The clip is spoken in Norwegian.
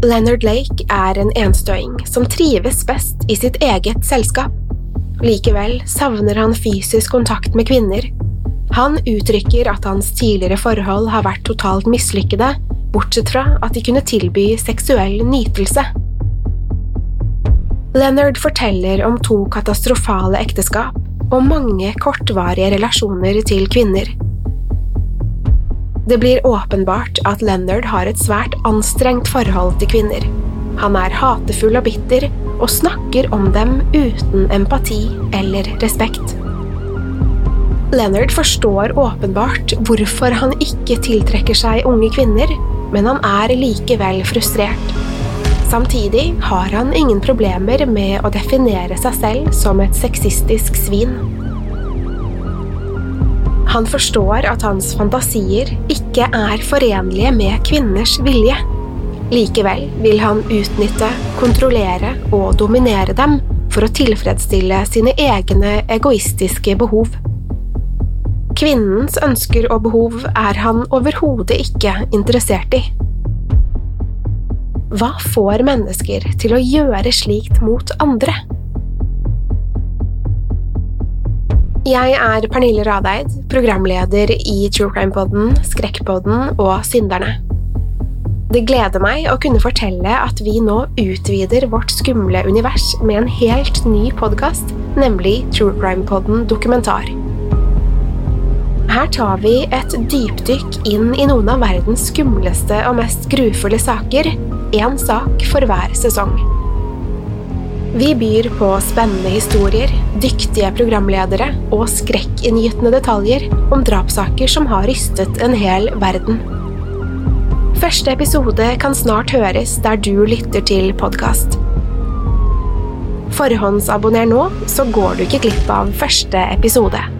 Leonard Lake er en enstøing som trives best i sitt eget selskap. Likevel savner han fysisk kontakt med kvinner. Han uttrykker at hans tidligere forhold har vært totalt mislykkede, bortsett fra at de kunne tilby seksuell nytelse. Leonard forteller om to katastrofale ekteskap og mange kortvarige relasjoner til kvinner. Det blir åpenbart at Leonard har et svært anstrengt forhold til kvinner. Han er hatefull og bitter, og snakker om dem uten empati eller respekt. Leonard forstår åpenbart hvorfor han ikke tiltrekker seg unge kvinner, men han er likevel frustrert. Samtidig har han ingen problemer med å definere seg selv som et sexistisk svin. Han forstår at hans fantasier ikke er forenlige med kvinners vilje. Likevel vil han utnytte, kontrollere og dominere dem for å tilfredsstille sine egne egoistiske behov. Kvinnens ønsker og behov er han overhodet ikke interessert i. Hva får mennesker til å gjøre slikt mot andre? Jeg er Pernille Radeid, programleder i True Crime Podden, Skrekkpodden og Synderne. Det gleder meg å kunne fortelle at vi nå utvider vårt skumle univers med en helt ny podkast, nemlig True Crime Podden dokumentar. Her tar vi et dypdykk inn i noen av verdens skumleste og mest grufulle saker, én sak for hver sesong. Vi byr på spennende historier, dyktige programledere og skrekkinngytende detaljer om drapssaker som har rystet en hel verden. Første episode kan snart høres der du lytter til podkast. Forhåndsabonner nå, så går du ikke glipp av første episode.